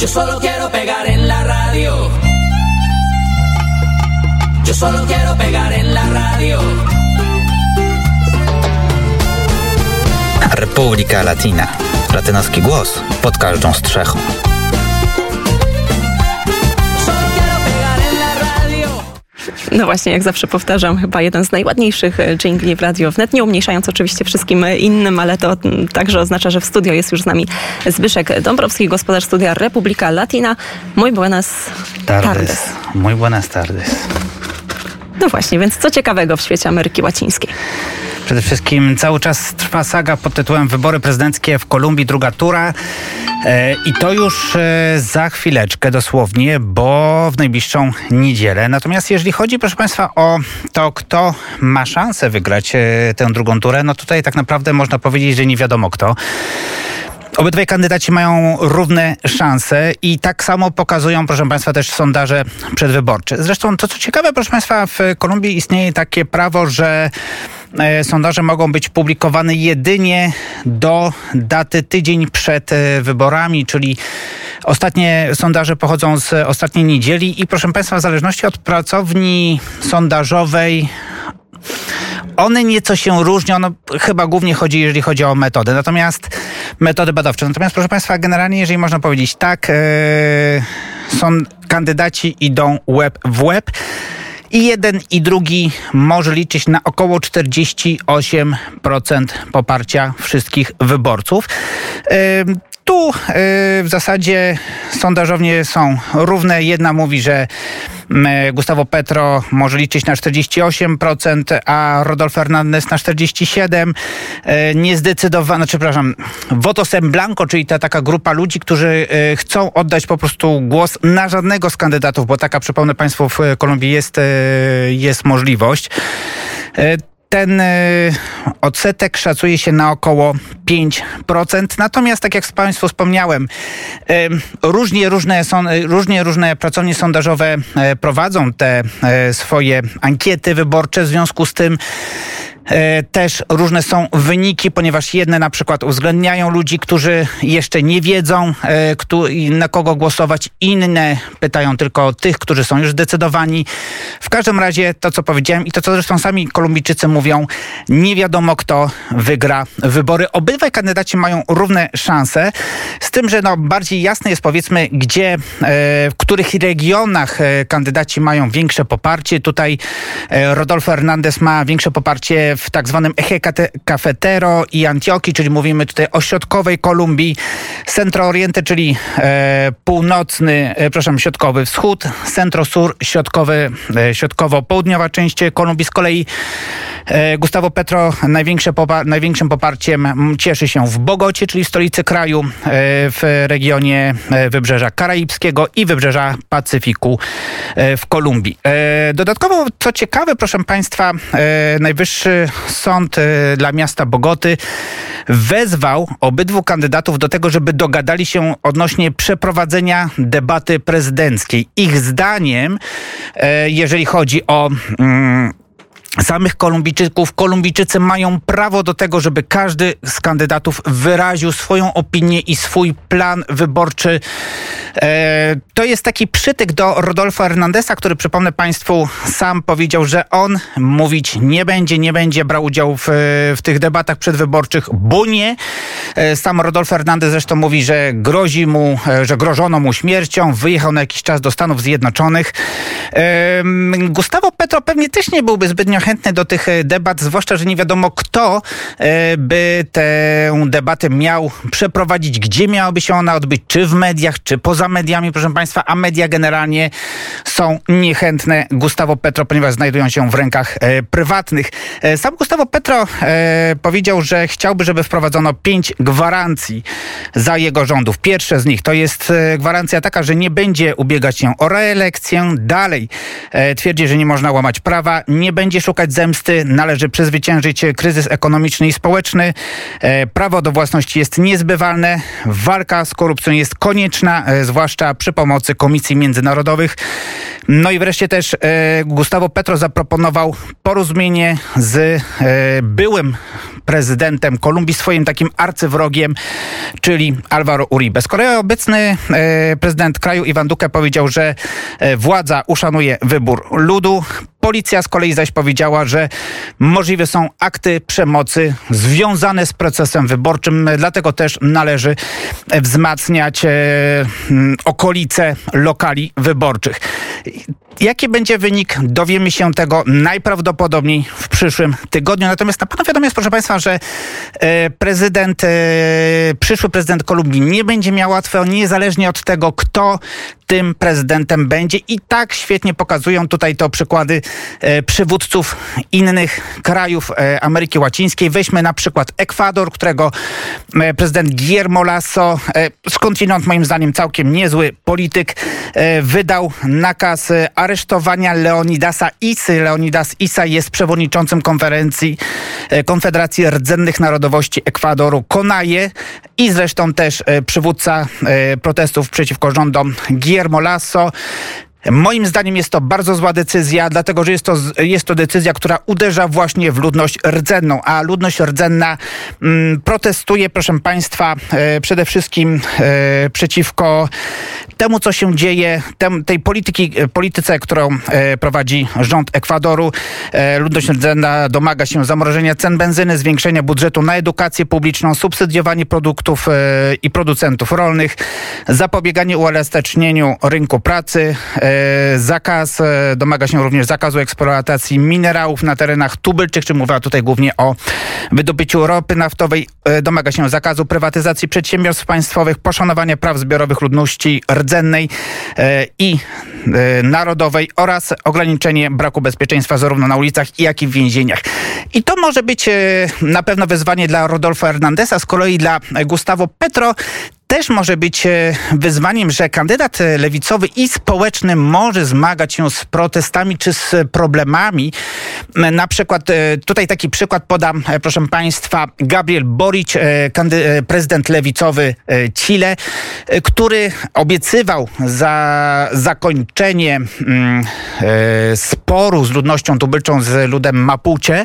Yo solo quiero pegar en la radio. Yo solo quiero pegar en la radio. Republika Latina. Latynoski głos pod każdą strzechą. No właśnie, jak zawsze powtarzam, chyba jeden z najładniejszych e, jingli w Radio Wnet, nie umniejszając oczywiście wszystkim e, innym, ale to mm, także oznacza, że w studio jest już z nami Zbyszek Dąbrowski, gospodarz studia Republika Latina. Muy buenas tardes. Muy buenas tardes. No właśnie, więc co ciekawego w świecie Ameryki Łacińskiej? Przede wszystkim cały czas trwa saga pod tytułem Wybory prezydenckie w Kolumbii, druga tura. E, I to już e, za chwileczkę dosłownie, bo w najbliższą niedzielę. Natomiast jeżeli chodzi, proszę Państwa, o to, kto ma szansę wygrać e, tę drugą turę, no tutaj tak naprawdę można powiedzieć, że nie wiadomo kto. Obydwaj kandydaci mają równe szanse i tak samo pokazują, proszę Państwa, też sondaże przedwyborcze. Zresztą to, co ciekawe, proszę Państwa, w Kolumbii istnieje takie prawo, że sondaże mogą być publikowane jedynie do daty tydzień przed e, wyborami, czyli ostatnie sondaże pochodzą z ostatniej niedzieli i proszę Państwa, w zależności od pracowni sondażowej one nieco się różnią, no, chyba głównie chodzi, jeżeli chodzi o metody, natomiast metody badawcze. Natomiast proszę Państwa, generalnie, jeżeli można powiedzieć tak, e, są kandydaci idą łeb w łeb. I jeden i drugi może liczyć na około 48% poparcia wszystkich wyborców. Ym, Tu y, w zasadzie sondażownie są równe. Jedna mówi, że mm, Gustavo Petro może liczyć na 48%, a Rodolfo Fernandez na 47%. Y, Niezdecydowana, czy przepraszam, votos en blanco, czyli ta taka grupa ludzi, którzy y, chcą oddać po prostu głos na żadnego z kandydatów, bo taka, przypomnę Państwu, w Kolumbii jest, y, jest możliwość. Ten y, odsetek szacuje się na około 5%. Natomiast, tak jak z Państwu wspomniałem, y, różnie różne, są, y, różnie różne pracownie sondażowe prowadzą te swoje ankiety wyborcze. W związku z tym Też różne są wyniki, ponieważ jedne na przykład uwzględniają ludzi, którzy jeszcze nie wiedzą, e, na kogo głosować. Inne pytają tylko tych, którzy są już zdecydowani. W każdym razie to, co powiedziałem i to, co zresztą sami Kolumbijczycy mówią, nie wiadomo, kto wygra wybory. Obydwaj kandydaci mają równe szanse, z tym, że no, bardziej jasne jest powiedzmy, gdzie, e, w których regionach e, kandydaci mają większe poparcie. Tutaj e, Rodolfo Hernandez ma większe poparcie w tak zwanym Eje Cafetero i Antioquii, czyli mówimy tutaj o środkowej Kolumbii, Centro Oriente, czyli e, północny, e, przepraszam, środkowy wschód, Centro Sur, środkowy, e, środkowo-południowa część Kolumbii. Z kolei e, Gustavo Petro największe popa- największym poparciem cieszy się w Bogocie, czyli stolicy kraju, e, w regionie e, Wybrzeża Karaibskiego i Wybrzeża Pacyfiku e, w Kolumbii. Dodatkowo, co ciekawe, proszę Państwa, Najwyższy Sąd e, dla miasta Bogoty wezwał obydwu kandydatów do tego, żeby dogadali się odnośnie przeprowadzenia debaty prezydenckiej. Ich zdaniem, e, jeżeli chodzi o... samych Kolumbijczyków. Kolumbijczycy mają prawo do tego, żeby każdy z kandydatów wyraził swoją opinię i swój plan wyborczy. E, to jest taki przytyk do Rodolfo Hernandeza, który przypomnę Państwu sam powiedział, że on mówić nie będzie, nie będzie brał udziału w, w tych debatach przedwyborczych, bo nie. E, sam Rodolfo Hernandez zresztą mówi, że grozi mu, e, że grożono mu śmiercią, wyjechał na jakiś czas do Stanów Zjednoczonych. Gustavo Petro pewnie też nie byłby zbytnio chętny do tych e, debat, zwłaszcza, że nie wiadomo kto e, by tę debatę miał przeprowadzić, gdzie miałaby się ona odbyć, czy w mediach, czy poza mediami, proszę Państwa, a media generalnie są niechętne Gustavo Petro, ponieważ znajdują się w rękach e, prywatnych. Sam Gustavo Petro powiedział, że chciałby, żeby wprowadzono pięć gwarancji za jego rządów. Pierwsze z nich to jest gwarancja taka, że nie będzie ubiegać się o reelekcję. Dalej twierdzi, że nie można łamać prawa, nie będzie zemsty, należy przezwyciężyć kryzys ekonomiczny i społeczny. E, Prawo do własności jest niezbywalne, walka z korupcją jest konieczna, e, zwłaszcza przy pomocy komisji międzynarodowych. No i wreszcie też e, Gustavo Petro zaproponował porozumienie z byłym prezydentem Kolumbii, swoim takim arcywrogiem, czyli Alvaro Uribe. Z kolei obecny prezydent kraju Iwan Duque powiedział, że władza uszanuje wybór ludu. Policja z kolei zaś powiedziała, że możliwe są akty przemocy związane z procesem wyborczym, dlatego też należy wzmacniać e, okolice lokali wyborczych. Jaki będzie wynik? Dowiemy się tego najprawdopodobniej w przyszłym tygodniu. Natomiast na pewno wiadomo jest, proszę Państwa, że e, prezydent, e, przyszły prezydent Kolumbii nie będzie miał łatwo, niezależnie od tego, kto tym prezydentem będzie. I tak świetnie pokazują tutaj to przykłady przywódców innych krajów e, Ameryki Łacińskiej. Weźmy na przykład Ekwador, którego e, prezydent Guillermo Lasso, e, skądinąd moim zdaniem całkiem niezły polityk, e, wydał nakaz e, aresztowania Leonidasa Isy. Leonidas Isa jest przewodniczącym konferencji e, Konfederacji Rdzennych Narodowości Ekwadoru, Konaje i zresztą też e, przywódca e, protestów przeciwko rządom Guillermo Lasso. Moim zdaniem jest to bardzo zła decyzja, dlatego że jest to, jest to decyzja, która uderza właśnie w ludność rdzenną, a ludność rdzenna mm, protestuje, proszę Państwa, e, przede wszystkim e, przeciwko temu, co się dzieje, tem, tej polityki, e, polityce, którą e, prowadzi rząd Ekwadoru. E, ludność rdzenna domaga się zamrożenia cen benzyny, zwiększenia budżetu na edukację publiczną, subsydiowanie produktów e, i producentów rolnych, zapobieganie uelastycznieniu rynku pracy, zakaz, e, domaga się również zakazu eksploatacji minerałów na terenach tubylczych, czy mówiła tutaj głównie o wydobyciu ropy naftowej, e, domaga się zakazu prywatyzacji przedsiębiorstw państwowych, poszanowania praw zbiorowych ludności rdzennej e, i e, narodowej oraz ograniczenie braku bezpieczeństwa zarówno na ulicach, jak i w więzieniach. I to może być e, na pewno wyzwanie dla Rodolfo Hernandeza, z kolei dla e, Gustavo Petro też może być e, wyzwaniem, że kandydat e, lewicowy i społeczny może zmagać się z protestami czy z problemami. Na przykład, e, tutaj taki przykład podam, proszę Państwa, Gabriel Boric, prezydent lewicowy Chile, który obiecywał za zakończenie mm, sporu z ludnością tubylczą, z ludem Mapuche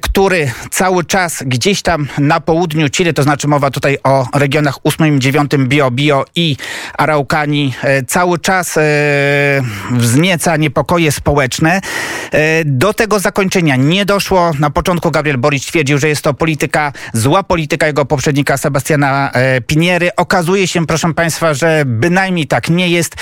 który cały czas gdzieś tam na południu Chile, to znaczy mowa tutaj o regionach 8 i 9 Bio Bio i Araukani, e, cały czas e, wznieca niepokoje społeczne. E, do tego zakończenia nie doszło. Na początku Gabriel Boric twierdził, że jest to polityka, zła polityka jego poprzednika Sebastiana e, Piniery. Okazuje się, proszę Państwa, że bynajmniej tak nie jest.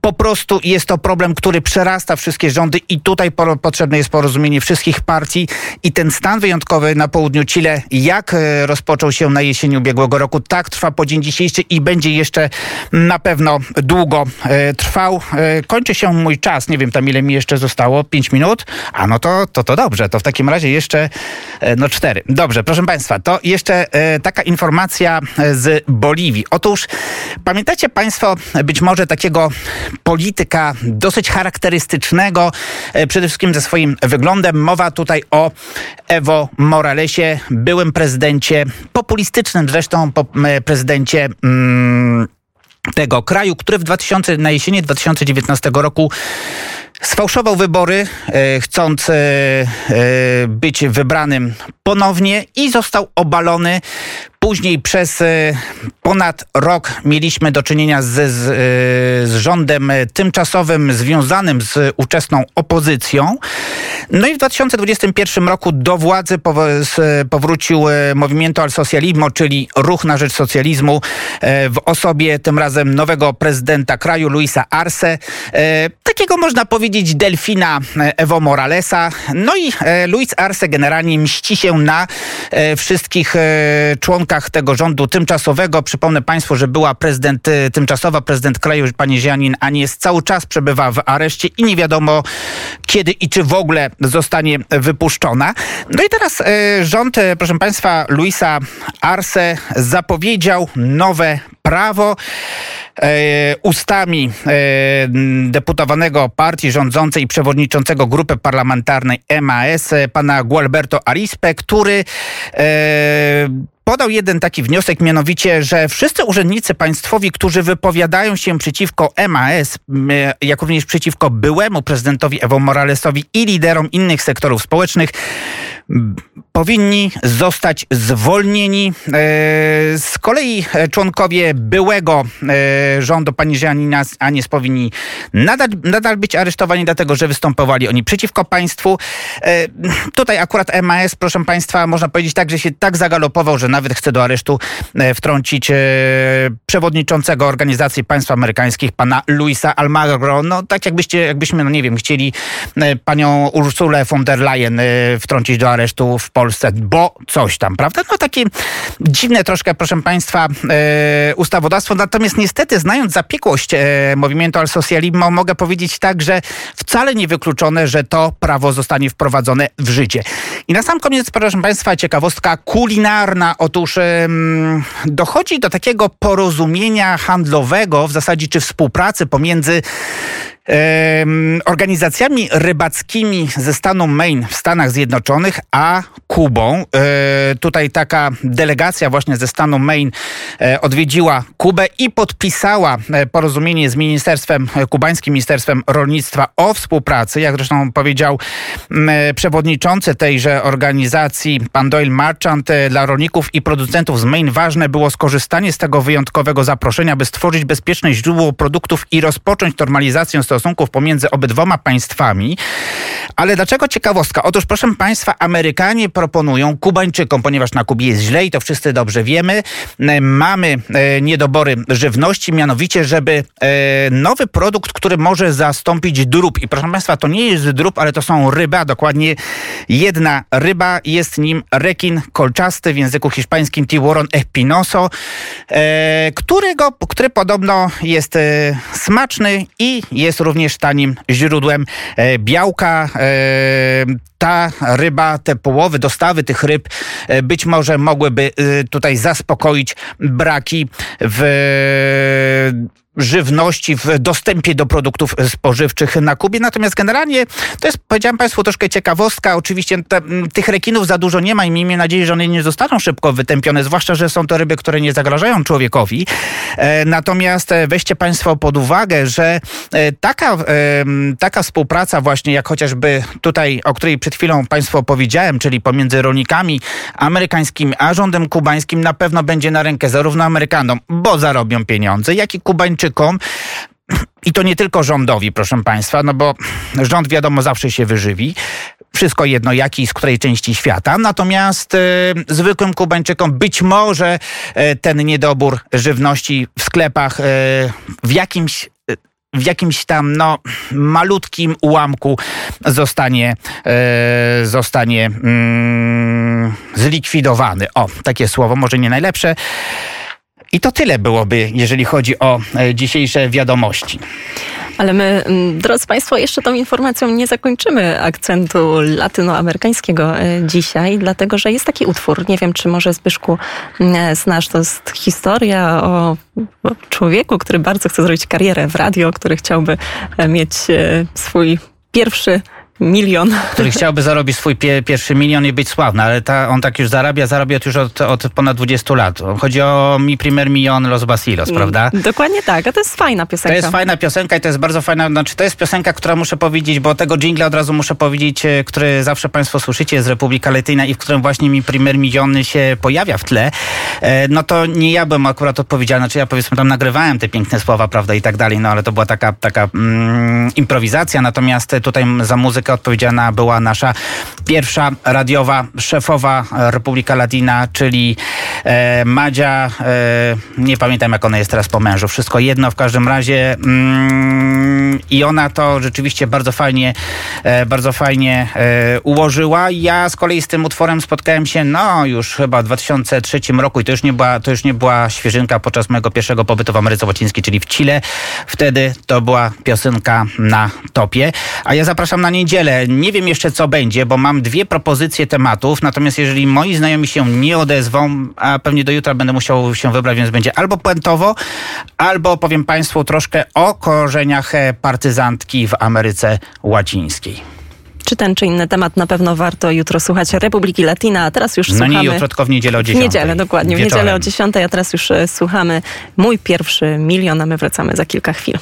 Po prostu jest to problem, który przerasta wszystkie rządy i tutaj po, potrzebne jest porozumienie wszystkich partii i ten stan wyjątkowy na południu Chile, jak e, rozpoczął się na jesieni ubiegłego roku, tak trwa po dzień dzisiejszy i będzie jeszcze na pewno długo e, trwał. E, kończy się mój czas, nie wiem tam ile mi jeszcze zostało, pięć minut? A no to, to, to dobrze, to w takim razie jeszcze no cztery. Dobrze, proszę Państwa, to jeszcze taka informacja z Boliwii. Otóż pamiętacie Państwo być może takiego polityka dosyć charakterystycznego, przede wszystkim ze swoim wyglądem. Mowa tutaj o Evo Moralesie, byłym prezydencie, populistycznym zresztą po, prezydencie. Mm, tego kraju, który w 2000, na jesieni 2019 roku sfałszował wybory, e, chcąc e, e, być wybranym ponownie i został obalony. Później przez ponad rok mieliśmy do czynienia z, z, z rządem tymczasowym związanym z ówczesną opozycją. No i w 2021 roku do władzy powrócił Movimiento al Socialismo, czyli Ruch na rzecz socjalizmu w osobie tym razem nowego prezydenta kraju, Luisa Arce. Takiego można powiedzieć delfina e, Evo Moralesa. No i e, Luis Arce generalnie mści się na e, wszystkich członkach tego rządu tymczasowego. Przypomnę Państwu, że była prezydent tymczasowa, prezydent kraju, pani Zianin Anies cały czas przebywa w areszcie i nie wiadomo kiedy i czy w ogóle zostanie wypuszczona. No i teraz rząd, proszę Państwa, Luisa Arce zapowiedział nowe prawo ustami e, deputowanego partii rządzącej i przewodniczącego grupy parlamentarnej MAS, e, pana Gualberto Arispe, który e, podał jeden taki wniosek, mianowicie, że wszyscy urzędnicy państwowi, którzy wypowiadają się przeciwko MAS, jak również przeciwko byłemu prezydentowi Ewo Moralesowi i liderom innych sektorów społecznych, powinni zostać zwolnieni. E, z kolei członkowie byłego e, rządu pani Żanina Anies powinni nadal, nadal być aresztowani, dlatego że występowali oni przeciwko państwu. E, tutaj akurat MAS, proszę państwa, można powiedzieć tak, że się tak zagalopował, że nawet chce do aresztu wtrącić przewodniczącego Organizacji Państw Amerykańskich, pana Luisa Almagro. No tak jakbyście, jakbyśmy, no nie wiem, chcieli panią Ursulę von der Leyen wtrącić do aresztu w Polsce, bo coś tam, prawda? No takie dziwne troszkę, proszę Państwa, e, ustawodawstwo. Natomiast niestety, znając zapiekłość e, Movimiento al Socialismo, mogę powiedzieć tak, że wcale nie wykluczone, że to prawo zostanie wprowadzone w życie. I na sam koniec, proszę Państwa, ciekawostka kulinarna. Otóż dochodzi do takiego porozumienia handlowego, w zasadzie czy współpracy pomiędzy organizacjami rybackimi ze stanu Maine w Stanach Zjednoczonych, a Kubą. E, tutaj taka delegacja właśnie ze stanu Maine e, odwiedziła Kubę i podpisała e, porozumienie z ministerstwem, kubańskim ministerstwem rolnictwa o współpracy. Jak zresztą powiedział przewodniczący tejże organizacji, pan Doyle Marchant, dla rolników i producentów z Maine ważne było skorzystanie z tego wyjątkowego zaproszenia, by stworzyć bezpieczne źródło produktów i rozpocząć normalizację stosunków stosunków pomiędzy obydwoma państwami. Ale dlaczego ciekawostka? Otóż, proszę Państwa, Amerykanie proponują Kubańczykom, ponieważ na Kubie jest źle i to wszyscy dobrze wiemy, e, mamy e, niedobory żywności, mianowicie, żeby e, nowy produkt, który może zastąpić drób. I proszę Państwa, to nie jest drób, ale to są ryba, dokładnie jedna ryba, jest nim rekin kolczasty w języku hiszpańskim tiburon espinoso, którego, który podobno jest smaczny i jest również tanim źródłem. Białka ta ryba, te połowy, dostawy tych ryb e, być może mogłyby e, tutaj zaspokoić braki w żywności, w dostępie do produktów spożywczych na Kubie. Natomiast generalnie to jest, powiedziałem Państwu, troszkę ciekawostka. Oczywiście te, tych rekinów za dużo nie ma i miejmy nadzieję, że one nie zostaną szybko wytępione, zwłaszcza, że są to ryby, które nie zagrażają człowiekowi. E, natomiast e, weźcie Państwo pod uwagę, że e, taka, e, taka współpraca właśnie, jak chociażby tutaj, o której przed chwilą Państwu opowiedziałem, czyli pomiędzy rolnikami amerykańskimi a rządem kubańskim na pewno będzie na rękę zarówno Amerykanom, bo zarobią pieniądze, jak i Kubańczykom i to nie tylko rządowi, proszę Państwa, no bo rząd wiadomo zawsze się wyżywi. Wszystko jedno jaki z której części świata. Natomiast e, zwykłym Kubańczykom być może e, ten niedobór żywności w sklepach e, w jakimś w jakimś tam no, malutkim ułamku zostanie, e, zostanie mm, zlikwidowany. O, takie słowo, może nie najlepsze. I to tyle byłoby, jeżeli chodzi o e, dzisiejsze wiadomości. Ale my, mm, drodzy Państwo, jeszcze tą informacją nie zakończymy akcentu latynoamerykańskiego e, dzisiaj, dlatego że jest taki utwór, nie wiem, czy może Zbyszku mm, znasz, to jest historia o człowieku, który bardzo chce zrobić karierę w radio, który chciałby e, mieć swój pierwszy milion. Który chciałby zarobić swój pie, pierwszy milion i być sławny, ale ta, on tak już zarabia, zarabia już od, od ponad 20 lat. Chodzi o Mi Primer Milion Los Basilos, mm, prawda? Dokładnie tak, a to jest fajna piosenka. To jest fajna piosenka i to jest bardzo fajna, znaczy to jest piosenka, która muszę powiedzieć, bo tego jingle od razu muszę powiedzieć, e, który zawsze Państwo słyszycie z Republika Latyna i w którym właśnie Mi Primer Miliony się pojawia w tle, e, no to nie ja bym akurat odpowiedzialny, znaczy ja powiedzmy tam nagrywałem te piękne słowa, prawda, i tak dalej, no ale to była taka, taka mm, improwizacja, natomiast tutaj za muzykę odpowiedzialna była nasza pierwsza radiowa szefowa Republika Latina, czyli e, Madzia. E, nie pamiętam jak ona jest teraz po mężu. Wszystko jedno w każdym razie. Mm, I ona to rzeczywiście bardzo fajnie, e, bardzo fajnie e, ułożyła. Ja z kolei z tym utworem spotkałem się no już chyba w 2003 roku i to już nie była, to już nie była świeżynka podczas mojego pierwszego pobytu w Ameryce Łacińskiej, czyli w Chile. Wtedy to była piosenka na topie. A ja zapraszam na niedzielę niedzielę. Nie wiem jeszcze co będzie, bo mam dwie propozycje tematów, natomiast jeżeli moi znajomi się nie odezwą, a pewnie do jutra będę musiał się wybrać, więc będzie albo puentowo, albo powiem Państwu troszkę o korzeniach partyzantki w Ameryce Łacińskiej. czy ten, czy inny temat, na pewno warto jutro słuchać Republiki Latina, a teraz już No słuchamy... nie jutro, tylko w niedzielę o W 10. niedzielę, dokładnie. W Wieczorem. niedzielę o 10, a teraz już e, słuchamy Mój pierwszy milion, a my wracamy za kilka chwil.